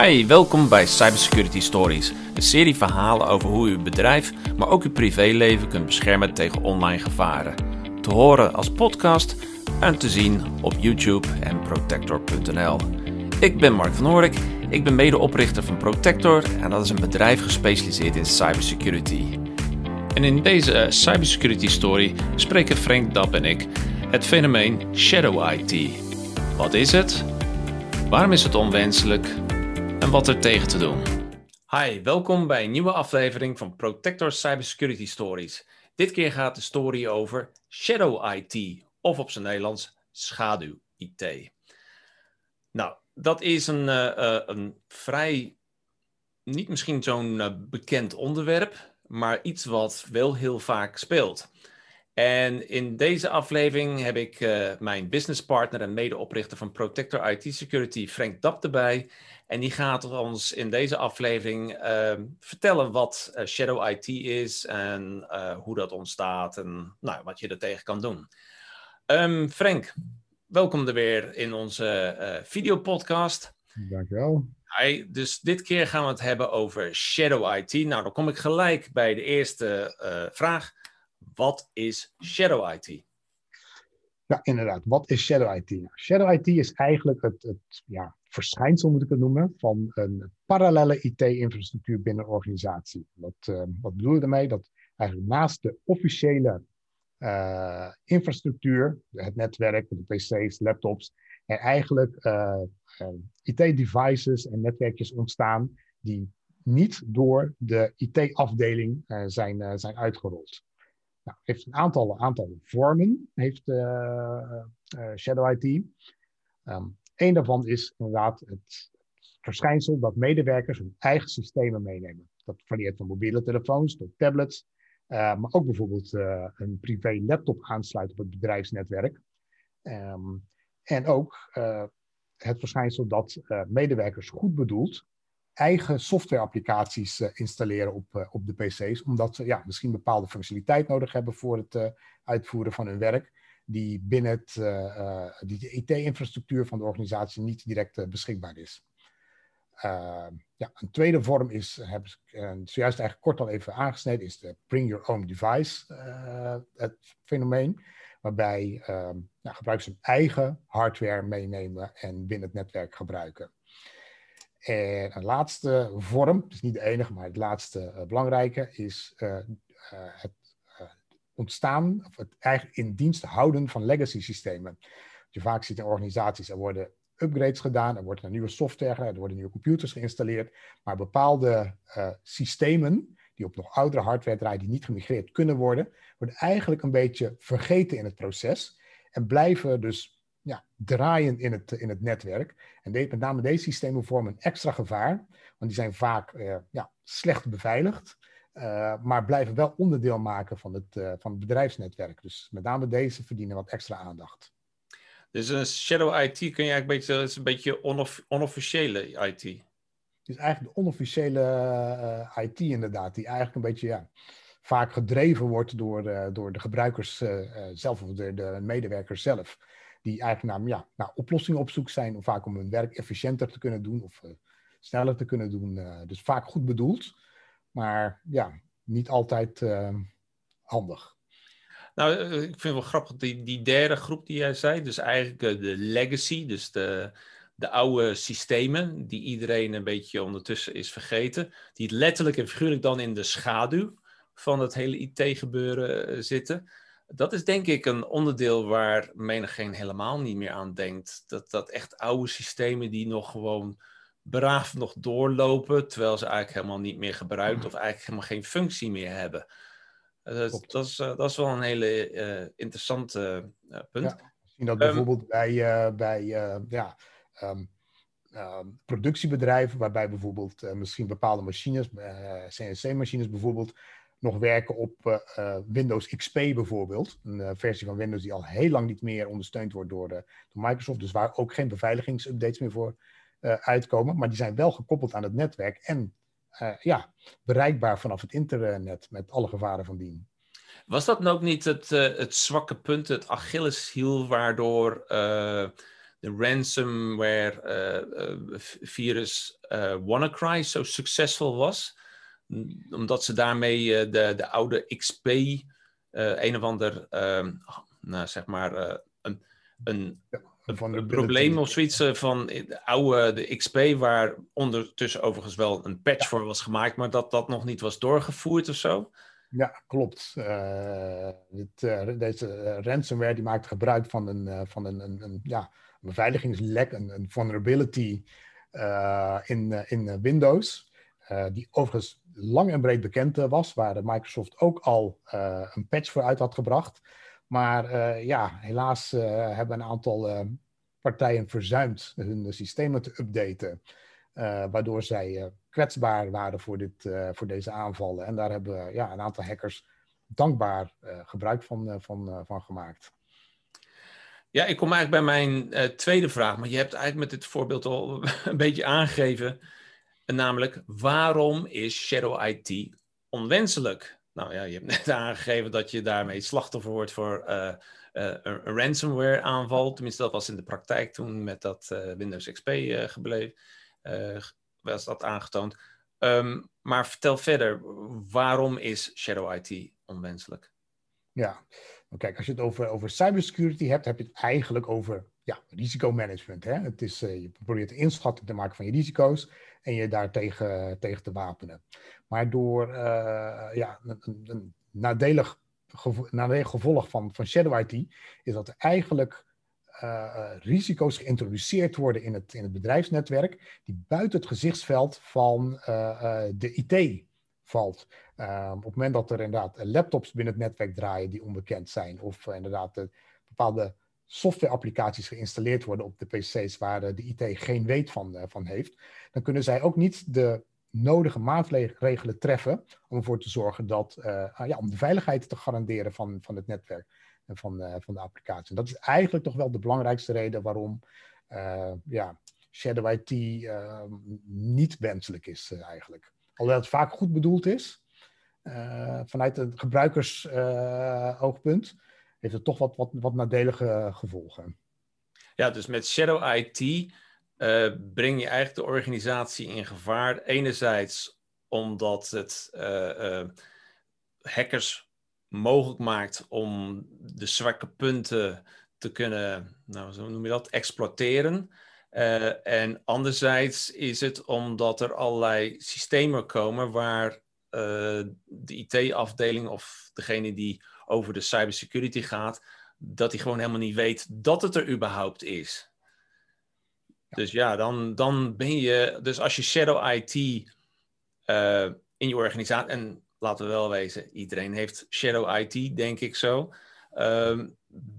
Hi, welkom bij Cybersecurity Stories, een serie verhalen over hoe uw bedrijf, maar ook uw privéleven kunt beschermen tegen online gevaren. Te horen als podcast en te zien op YouTube en protector.nl. Ik ben Mark van Horik, ik ben medeoprichter van Protector en dat is een bedrijf gespecialiseerd in cybersecurity. En in deze Cybersecurity Story spreken Frank Dab en ik het fenomeen Shadow IT. Wat is het? Waarom is het onwenselijk? En wat er tegen te doen? Hi, welkom bij een nieuwe aflevering van Protector Cybersecurity Stories. Dit keer gaat de story over Shadow IT, of op zijn Nederlands schaduw IT. Nou, dat is een, uh, een vrij, niet misschien zo'n uh, bekend onderwerp, maar iets wat wel heel vaak speelt. En in deze aflevering heb ik uh, mijn businesspartner en medeoprichter van Protector IT Security, Frank Dap, erbij. En die gaat ons in deze aflevering uh, vertellen wat uh, Shadow IT is en hoe dat ontstaat en nou, wat je er tegen kan doen. Um, Frank, welkom er weer in onze videopodcast. Dankjewel. Hi, dus dit keer gaan we het hebben over Shadow IT. Nou, dan kom ik gelijk bij de eerste vraag. Wat is Shadow IT? Ja, inderdaad. Wat is Shadow IT? Nou, Shadow IT is eigenlijk het, het ja, verschijnsel, moet ik het noemen, van een parallele IT-infrastructuur binnen een organisatie. Wat, uh, wat bedoel je daarmee? Dat eigenlijk naast de officiële uh, infrastructuur, het netwerk, de PC's, laptops, er eigenlijk uh, IT-devices en netwerkjes ontstaan die niet door de IT-afdeling zijn, zijn uitgerold. Nou, heeft een aantal, aantal vormen, heeft Shadow IT. Um, Eén daarvan is inderdaad het verschijnsel dat medewerkers hun eigen systemen meenemen. Dat varieert van mobiele telefoons tot tablets, uh, maar ook bijvoorbeeld een privé laptop aansluiten op het bedrijfsnetwerk. Um, en ook het verschijnsel dat medewerkers goed bedoeld eigen softwareapplicaties installeren op, op de PC's, omdat ze ja, misschien bepaalde functionaliteit nodig hebben voor het uitvoeren van hun werk, die binnen het, die de IT-infrastructuur van de organisatie niet direct beschikbaar is. ja, een tweede vorm is, heb ik zojuist eigenlijk kort al even aangesneden, is de bring your own device het fenomeen, waarbij nou, gebruikers hun eigen hardware meenemen en binnen het netwerk gebruiken. En een laatste vorm, dus niet de enige, maar het laatste belangrijke, is het ontstaan, of het eigenlijk in dienst houden van legacy systemen. je vaak ziet in organisaties, er worden upgrades gedaan, er wordt een nieuwe software, er worden nieuwe computers geïnstalleerd, maar bepaalde systemen die op nog oudere hardware draaien, die niet gemigreerd kunnen worden, worden eigenlijk een beetje vergeten in het proces en blijven dus ja, draaien in het, in het netwerk. En met name deze systemen vormen een extra gevaar, want die zijn vaak uh, ja, slecht beveiligd, maar blijven wel onderdeel maken van het, uh, van het bedrijfsnetwerk. Dus met name deze verdienen wat extra aandacht. Dus een shadow IT kun je eigenlijk een beetje, is een beetje onof, onofficiële IT. Het is eigenlijk de onofficiële IT inderdaad, die eigenlijk een beetje ja, vaak gedreven wordt door, door de gebruikers zelf of de, de medewerkers zelf die eigenlijk naar, ja, naar oplossingen op zoek zijn, om vaak om hun werk efficiënter te kunnen doen of sneller te kunnen doen. Dus vaak goed bedoeld, maar ja, niet altijd uh, handig. Nou, ik vind het wel grappig, die, die derde groep die jij zei, dus eigenlijk de legacy, dus de, de oude systemen die iedereen een beetje ondertussen is vergeten, die letterlijk en figuurlijk dan in de schaduw van het hele IT-gebeuren zitten dat is denk ik een onderdeel waar menigeen helemaal niet meer aan denkt. Dat, dat echt oude systemen die nog gewoon braaf nog doorlopen, terwijl ze eigenlijk helemaal niet meer gebruikt of eigenlijk helemaal geen functie meer hebben. Uh, dat, dat, is, uh, dat is wel een hele uh, interessante punt. Ja, zien dat ehm, bijvoorbeeld bij, bij ja, um, productiebedrijven, waarbij bijvoorbeeld misschien bepaalde machines, CNC-machines bijvoorbeeld, nog werken op Windows XP bijvoorbeeld. Een versie van Windows die al heel lang niet meer ondersteund wordt door, de, door Microsoft. Dus waar ook geen beveiligingsupdates meer voor uitkomen. Maar die zijn wel gekoppeld aan het netwerk en ja, bereikbaar vanaf het internet met alle gevaren van dien. Was dat nou ook niet het, het zwakke punt, het Achilleshiel, waardoor de ransomware virus WannaCry zo succesvol was. Omdat ze daarmee de, de oude XP, een of ander, ehm, nou, zeg maar, een, een een probleem of zoiets eh, van de oude de XP, waar ondertussen overigens wel een patch voor was gemaakt, maar dat dat nog niet was doorgevoerd of zo. Ja, klopt. Uh, dit, uh, deze ransomware die maakt gebruik van een, van een, een, een, ja, een beveiligingslek, een, een vulnerability in, in Windows. die overigens lang en breed bekend was, waar Microsoft ook al een patch voor uit had gebracht. Maar uh, ja, helaas uh, hebben een aantal uh, partijen verzuimd hun systemen te updaten. waardoor zij kwetsbaar waren voor, dit, voor deze aanvallen. En daar hebben ja, een aantal hackers dankbaar gebruik van, van, van gemaakt. Ja, ik kom eigenlijk bij mijn tweede vraag. Maar je hebt eigenlijk met dit voorbeeld al een beetje aangegeven. Namelijk, waarom is Shadow IT onwenselijk? Nou ja, je hebt net aangegeven dat je daarmee slachtoffer wordt voor uh, uh, een ransomware aanval. Tenminste, dat was in de praktijk toen met dat uh, Windows XP gebleven. was dat aangetoond. Um, maar vertel verder, waarom is Shadow IT onwenselijk? Ja, nou, kijk, als je het over, over cybersecurity hebt, heb je het eigenlijk over ja, risicomanagement. Hè? Het is, je probeert een inschatting te maken van je risico's en je daartegen tegen te wapenen. Maar door uh, ja, een, nadelig, nadelig gevolg van, van Shadow IT is dat er eigenlijk uh, risico's geïntroduceerd worden in het, in het bedrijfsnetwerk die buiten het gezichtsveld van de IT valt. Ehm, op het moment dat er inderdaad laptops binnen het netwerk draaien die onbekend zijn, of inderdaad bepaalde softwareapplicaties geïnstalleerd worden op de PC's waar de IT geen weet van, van heeft, dan kunnen zij ook niet de nodige maatregelen treffen om ervoor te zorgen dat, uh, ja, om de veiligheid te garanderen van, van het netwerk en van, van de applicatie. En dat is eigenlijk toch wel de belangrijkste reden waarom ja, Shadow IT niet wenselijk is eigenlijk. Alhoewel het vaak goed bedoeld is, vanuit het gebruikersoogpunt, heeft het toch wat, wat, wat nadelige gevolgen. Ja, dus met Shadow IT uh, breng je eigenlijk de organisatie in gevaar. Enerzijds omdat het uh, hackers mogelijk maakt om de zwakke punten te kunnen, nou, zo noem je dat, exploiteren. en anderzijds is het omdat er allerlei systemen komen waar de IT-afdeling of degene die over de cybersecurity gaat, dat die gewoon helemaal niet weet dat het er überhaupt is. Dus ja, dan, dan ben je. Dus als je Shadow IT uh, in je organisatie. En laten we wel wezen, iedereen heeft Shadow IT, denk ik zo. Uh,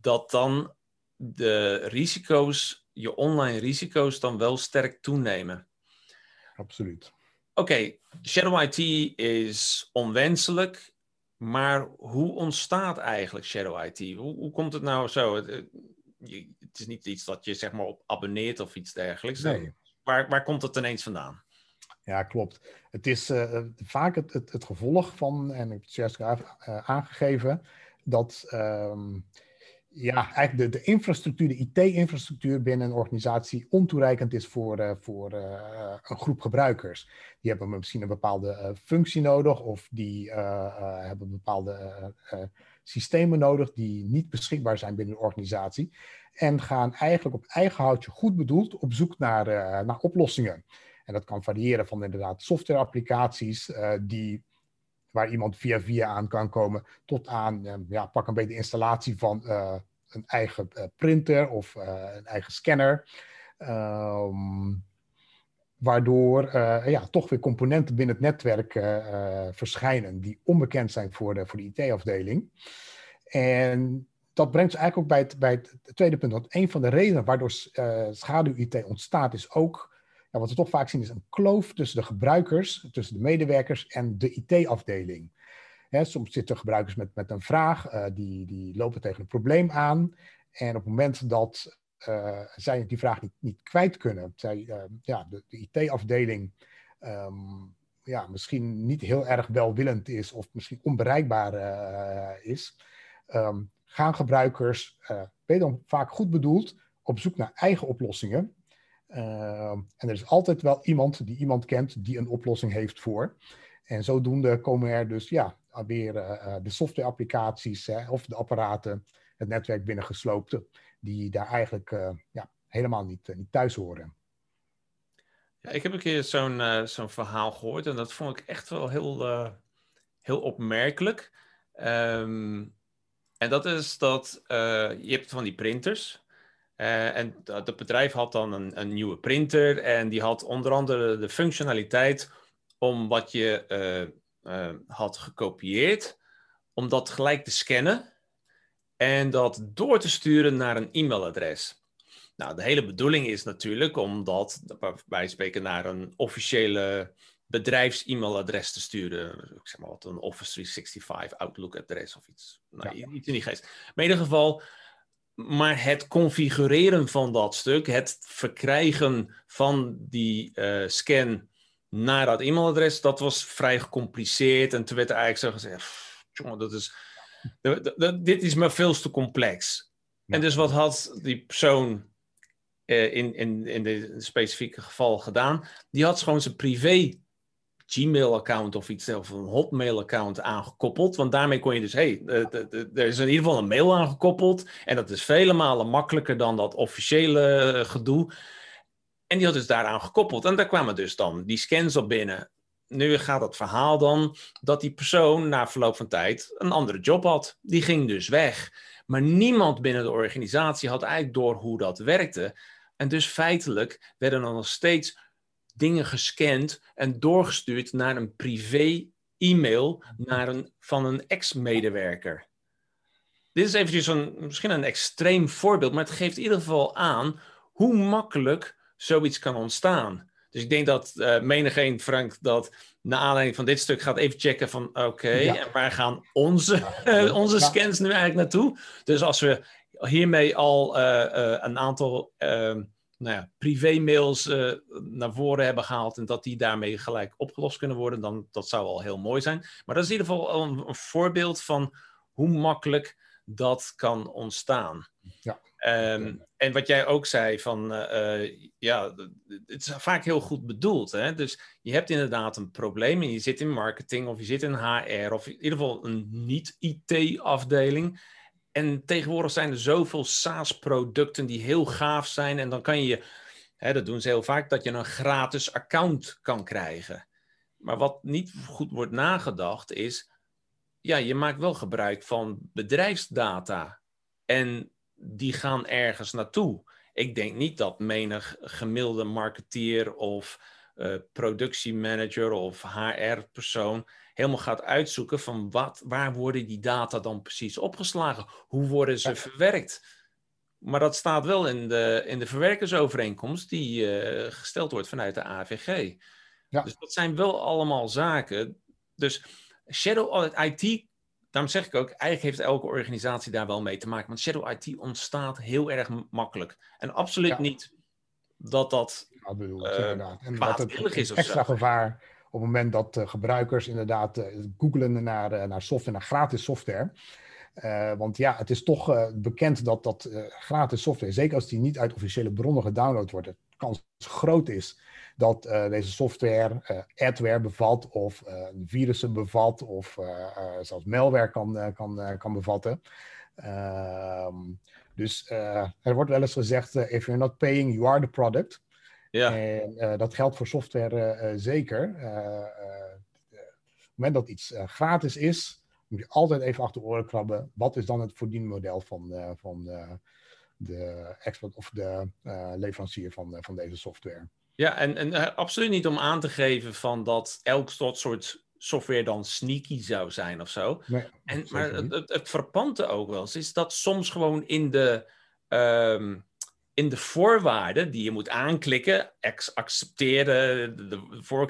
dat dan de risico's, je online risico's, dan wel sterk toenemen. Absoluut. Oké, okay, Shadow IT is onwenselijk. Maar hoe ontstaat eigenlijk Shadow IT? Hoe, hoe komt het nou zo? het is niet iets dat je zeg maar op abonneert of iets dergelijks. Nee. Waar, waar komt het ineens vandaan? Ja, klopt. Het is uh, vaak het, het, het, gevolg van, en ik heb het juist uh, aangegeven, dat um, ja, eigenlijk de, de infrastructuur, de IT-infrastructuur binnen een organisatie ontoereikend is voor, uh, voor een groep gebruikers. Die hebben misschien een bepaalde functie nodig of die hebben bepaalde systemen nodig die niet beschikbaar zijn binnen een organisatie. En gaan eigenlijk op eigen houtje goed bedoeld op zoek naar, naar oplossingen. En dat kan variëren van inderdaad softwareapplicaties die, waar iemand via via aan kan komen, tot aan uh, ja, pak een beetje de installatie van een eigen printer of een eigen scanner. Um, waardoor ja, toch weer componenten binnen het netwerk verschijnen die onbekend zijn voor de, voor de IT-afdeling. En dat brengt ons eigenlijk ook bij het, bij het tweede punt. Want een van de redenen waardoor schaduw-IT ontstaat, is ook, ja, wat we toch vaak zien, is een kloof tussen de gebruikers, tussen de medewerkers en de IT-afdeling. soms zitten gebruikers met, met een vraag, uh, die, die lopen tegen een probleem aan. En op het moment dat uh, zij die vraag niet, niet kwijt kunnen, zij, ja, de, de IT-afdeling um, ja, misschien niet heel erg welwillend is of misschien onbereikbaar is, um, gaan gebruikers, uh, wederom vaak goed bedoeld, op zoek naar eigen oplossingen. Ehm, en er is altijd wel iemand die iemand kent die een oplossing heeft voor. En zodoende komen er dus ja, weer uh, de softwareapplicaties of de apparaten het netwerk binnengesloopte, die daar eigenlijk uh, ja, helemaal niet, niet thuis horen. Ja, ik heb een keer zo'n zo'n verhaal gehoord en dat vond ik echt wel heel, heel opmerkelijk. Um, en dat is dat je hebt van die printers. Uh, en het bedrijf had dan een, een, nieuwe printer en die had onder andere de functionaliteit om wat je uh, uh, had gekopieerd, om dat gelijk te scannen en dat door te sturen naar een e-mailadres. Nou, de hele bedoeling is natuurlijk om dat, wij spreken, naar een officiële bedrijfs-e-mailadres te sturen. Ik zeg maar wat, een Office 365 Outlook-adres of iets. Nou, ja. Iets in die geest. Maar in ieder geval maar het configureren van dat stuk, het verkrijgen van die uh, scan naar dat e-mailadres, dat was vrij gecompliceerd. En toen werd er eigenlijk zo gezegd: jongen, dat is, dit is maar veel te complex. En dus wat had die persoon uh, in, in, in dit specifieke geval gedaan? Die had gewoon zijn privé Gmail-account of iets, of een Hotmail-account aangekoppeld. Want daarmee kon je dus, hé, hey, er is in ieder geval een mail aangekoppeld. En dat is vele malen makkelijker dan dat officiële eh, gedoe. En die had dus daaraan gekoppeld. En daar kwamen dus dan die scans op binnen. Nu gaat het verhaal dan dat die persoon na verloop van tijd een andere job had. Die ging dus weg. Maar niemand binnen de organisatie had eigenlijk door hoe dat werkte. En dus feitelijk werden er nog steeds dingen gescand en doorgestuurd naar een privé e-mail naar een, van een ex-medewerker. Dit is eventjes een, misschien een extreem voorbeeld, maar het geeft in ieder geval aan hoe makkelijk zoiets kan ontstaan. Dus ik denk dat uh, menigeen, Frank, dat na aanleiding van dit stuk gaat even checken van oké, en waar gaan onze, onze scans nu eigenlijk naartoe? Dus als we hiermee al uh, uh, een aantal nou ja, privé-mails uh, naar voren hebben gehaald en dat die daarmee gelijk opgelost kunnen worden, dan dat zou al heel mooi zijn. Maar dat is in ieder geval een, een voorbeeld van hoe makkelijk dat kan ontstaan. Ja. Um, en wat jij ook zei van, uh, ja, het is vaak heel goed bedoeld. Hè? Dus je hebt inderdaad een probleem en je zit in marketing of je zit in HR of in ieder geval een niet-IT-afdeling. En tegenwoordig zijn er zoveel SaaS-producten die heel gaaf zijn. En dan kan je, hè, dat doen ze heel vaak, dat je een gratis account kan krijgen. Maar wat niet goed wordt nagedacht is, ja, je maakt wel gebruik van bedrijfsdata. En die gaan ergens naartoe. Ik denk niet dat menig gemiddelde marketeer of uh, productiemanager of HR-persoon helemaal gaat uitzoeken van wat, waar worden die data dan precies opgeslagen? Hoe worden ze verwerkt? Maar dat staat wel in de, in de verwerkersovereenkomst die uh, gesteld wordt vanuit de AVG. Ja. Dus dat zijn wel allemaal zaken. Dus Shadow IT, daarom zeg ik ook, eigenlijk heeft elke organisatie daar wel mee te maken. Want Shadow IT ontstaat heel erg makkelijk. En absoluut niet dat dat ja, bedoel, uh, en dat het is of extra gevaar op het moment dat uh, gebruikers inderdaad uh, googelen naar, uh, naar software, naar gratis software. want ja, het is toch bekend dat, dat gratis software, zeker als die niet uit officiële bronnen gedownload wordt, de kans groot is dat deze software adware bevat of virussen bevat of zelfs malware kan, kan, kan bevatten. Ehm, dus er wordt wel eens gezegd, if you're not paying, you are the product. Ja. En uh, dat geldt voor software uh, zeker. op het moment dat iets gratis is, moet je altijd even achter de oren krabben. Wat is dan het verdienmodel van, van de expert of de leverancier van, van deze software? Ja, en, en absoluut niet om aan te geven van dat elk soort software dan sneaky zou zijn of zo. Nee, en, maar het, het, het verpante ook wel eens is dat soms gewoon in de. Um, in de voorwaarden die je moet aanklikken, accepteren de, de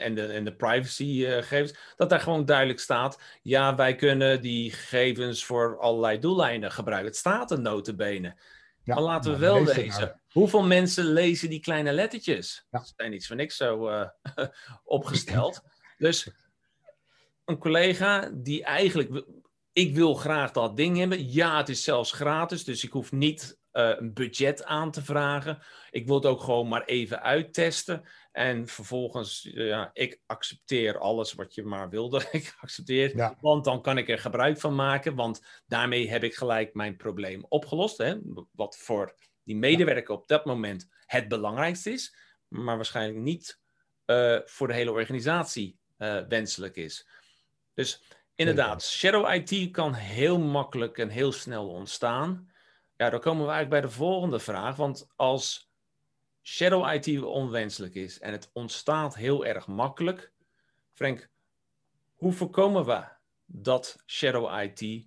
en, de, en de privacygegevens, dat daar gewoon duidelijk staat, ja, wij kunnen die gegevens voor allerlei doeleinden gebruiken. Het staat er notenbenen. Ja, maar laten we wel lezen. Hoeveel mensen lezen die kleine lettertjes? Ja. Ze zijn iets van niks zo uh, opgesteld. dus een collega die eigenlijk ik wil graag dat ding hebben. Ja, het is zelfs gratis, dus ik hoef niet een budget aan te vragen. Ik wil het ook gewoon maar even uittesten. En vervolgens, ja, ik accepteer alles wat je maar wilde. ik accepteer, want dan kan ik er gebruik van maken. Want daarmee heb ik gelijk mijn probleem opgelost. Hè? Wat voor die medewerker op dat moment het belangrijkste is. Maar waarschijnlijk niet uh, voor de hele organisatie uh, wenselijk is. Dus inderdaad, shadow IT kan heel makkelijk en heel snel ontstaan. Ja, dan komen we eigenlijk bij de volgende vraag. Want als shadow IT onwenselijk is en het ontstaat heel erg makkelijk. Frank, hoe voorkomen we dat shadow IT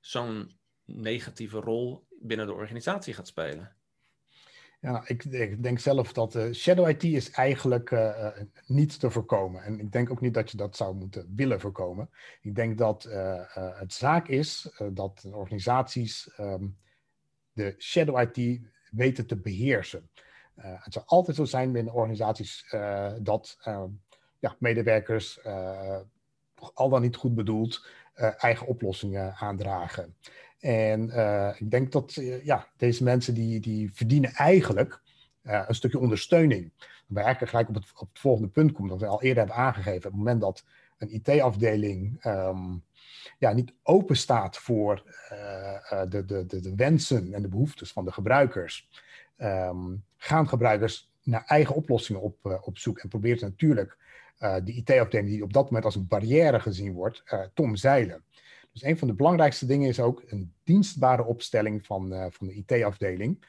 zo'n negatieve rol binnen de organisatie gaat spelen? Ja, ik, ik, denk zelf dat uh, shadow IT is eigenlijk uh, niet te voorkomen. En ik denk ook niet dat je dat zou moeten willen voorkomen. Ik denk dat het zaak is dat organisaties um, de shadow IT weten te beheersen. het zal altijd zo zijn binnen organisaties dat ehm, ja, medewerkers al dan niet goed bedoeld eigen oplossingen aandragen. En uh, ik denk dat uh, ja, deze mensen die, die verdienen eigenlijk uh, een stukje ondersteuning. Wij eigenlijk gelijk op het, op het volgende punt komen, dat we al eerder hebben aangegeven. Op het moment dat een IT-afdeling um, ja, niet open staat voor de, de, de, de, wensen en de behoeftes van de gebruikers, um, gaan gebruikers naar eigen oplossingen op, op zoek en probeert natuurlijk die IT-afdeling die op dat moment als een barrière gezien wordt, te omzeilen. Dus een van de belangrijkste dingen is ook een dienstbare opstelling van, van de IT-afdeling.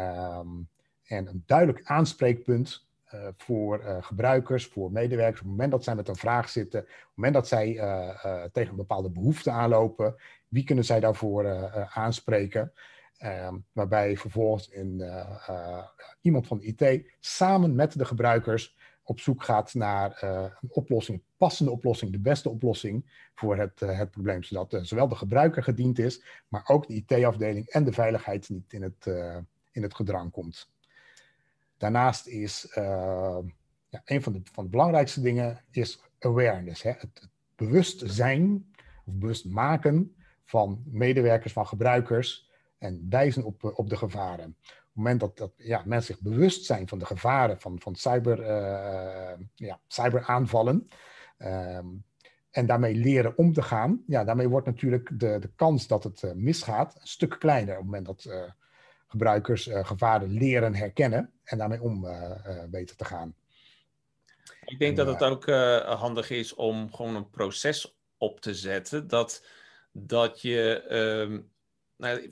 Um, en een duidelijk aanspreekpunt uh, voor uh, gebruikers, voor medewerkers. Op het moment dat zij met een vraag zitten, op het moment dat zij tegen een bepaalde behoefte aanlopen, wie kunnen zij daarvoor aanspreken? Um, waarbij vervolgens iemand van de IT samen met de gebruikers op zoek gaat naar een oplossing, passende oplossing, de beste oplossing voor het, het probleem. Zodat zowel de gebruiker gediend is, maar ook de IT-afdeling en de veiligheid niet in het, in het gedrang komt. Daarnaast is ja, een van de, van de belangrijkste dingen is awareness. Hè? Het, bewust zijn of bewust maken van medewerkers, van gebruikers en wijzen op, op de gevaren het moment dat, dat ja, mensen zich bewust zijn van de gevaren van, van cyber, uh, ja, cyberaanvallen. Um, en daarmee leren om te gaan, ja, daarmee wordt natuurlijk de, de kans dat het uh, misgaat een stuk kleiner. Op het moment dat uh, gebruikers gevaren leren herkennen en daarmee om weten te gaan. Ik denk dat het ook handig is om gewoon een proces op te zetten. Dat, dat je. Uh, nou,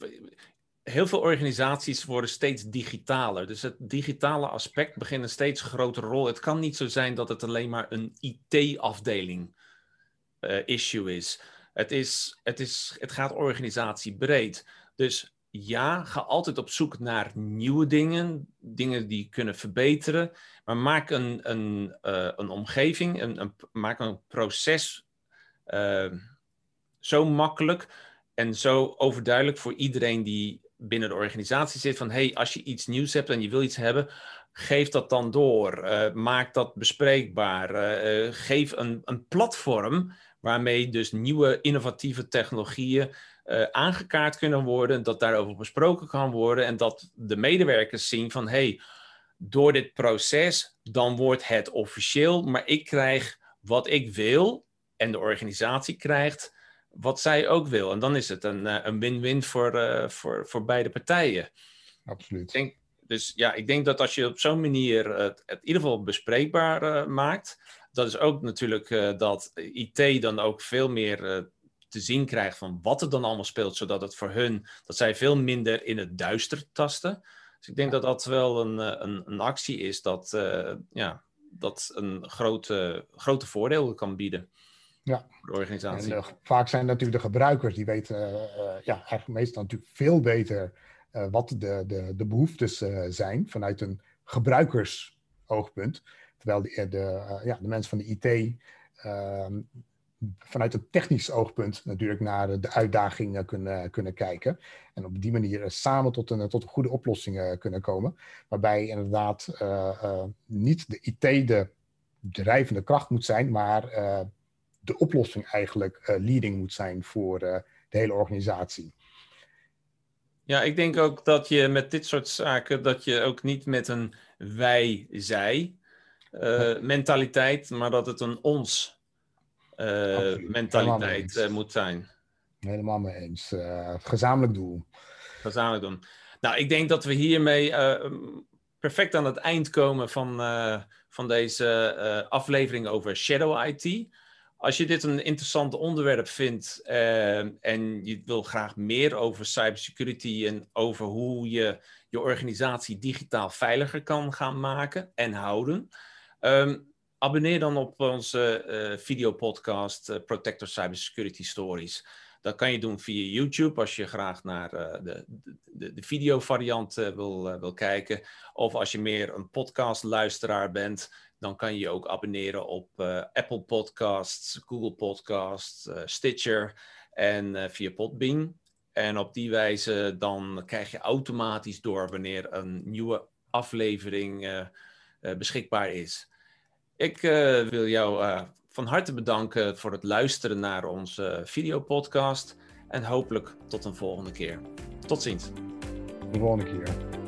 heel veel organisaties worden steeds digitaler. Dus het digitale aspect begint een steeds grotere rol. Het kan niet zo zijn dat het alleen maar een IT-afdeling uh, eh, issue is. Het, is, het, is. het gaat organisatiebreed. Dus ja, ga altijd op zoek naar nieuwe dingen, dingen die kunnen verbeteren. Maar maak een, een, uh, een omgeving, een, een, maak een proces uh, zo makkelijk en zo overduidelijk voor iedereen die binnen de organisatie zit van hey, als je iets nieuws hebt en je wil iets hebben, geef dat dan door. Uh, maak dat bespreekbaar. Geef een, een platform waarmee dus nieuwe innovatieve technologieën uh, aangekaart kunnen worden, dat daarover besproken kan worden en dat de medewerkers zien van hey, door dit proces, dan wordt het officieel, maar ik krijg wat ik wil en de organisatie krijgt wat zij ook wil. En dan is het een, eh, een win-win voor, uh, voor, voor beide partijen. Absoluut. Ik denk, dus ja, ik denk dat als je op zo'n manier het, het, in ieder geval bespreekbaar uh, maakt, dat is ook natuurlijk dat IT dan ook veel meer te zien krijgt van wat er dan allemaal speelt, zodat het voor hun, dat zij veel minder in het duister tasten. Dus ik denk dat dat wel een, een, een actie is dat, ja, dat een grote, grote voordeel kan bieden. Ja. de organisatie. En, uh, vaak zijn natuurlijk de gebruikers die weten uh, ja, eigenlijk meestal natuurlijk veel beter wat de, de, de behoeftes zijn vanuit een gebruikersoogpunt. Terwijl de, de, ja, de mensen van de IT ehm, vanuit een technisch oogpunt natuurlijk naar de uitdagingen kunnen, kunnen kijken. En op die manier samen tot een, tot een goede oplossing kunnen komen. Waarbij inderdaad niet de IT de drijvende kracht moet zijn, maar de oplossing eigenlijk leading moet zijn voor de hele organisatie. Ja, ik denk ook dat je met dit soort zaken, dat je ook niet met een wij-zij uh, mentaliteit, maar dat het een ons mentaliteit uh, moet zijn. Helemaal mee eens. gezamenlijk doel. Gezamenlijk doen. Nou, ik denk dat we hiermee perfect aan het eind komen van, van deze aflevering over Shadow IT. Als je dit een interessant onderwerp vindt uh, en je wil graag meer over cybersecurity en over hoe je je organisatie digitaal veiliger kan gaan maken en houden, um, abonneer dan op onze uh, videopodcast uh, Protector Cybersecurity Stories. Dat kan je doen via YouTube als je graag naar de, de, de videovariant wil, wil kijken. Of als je meer een podcastluisteraar bent, dan kan je je ook abonneren op Apple Podcasts, Google Podcasts, Stitcher en via Podbean. En op die wijze dan krijg je automatisch door wanneer een nieuwe aflevering beschikbaar is. Ik wil jou van harte bedanken voor het luisteren naar onze videopodcast. En hopelijk tot een volgende keer. Tot ziens. De volgende keer.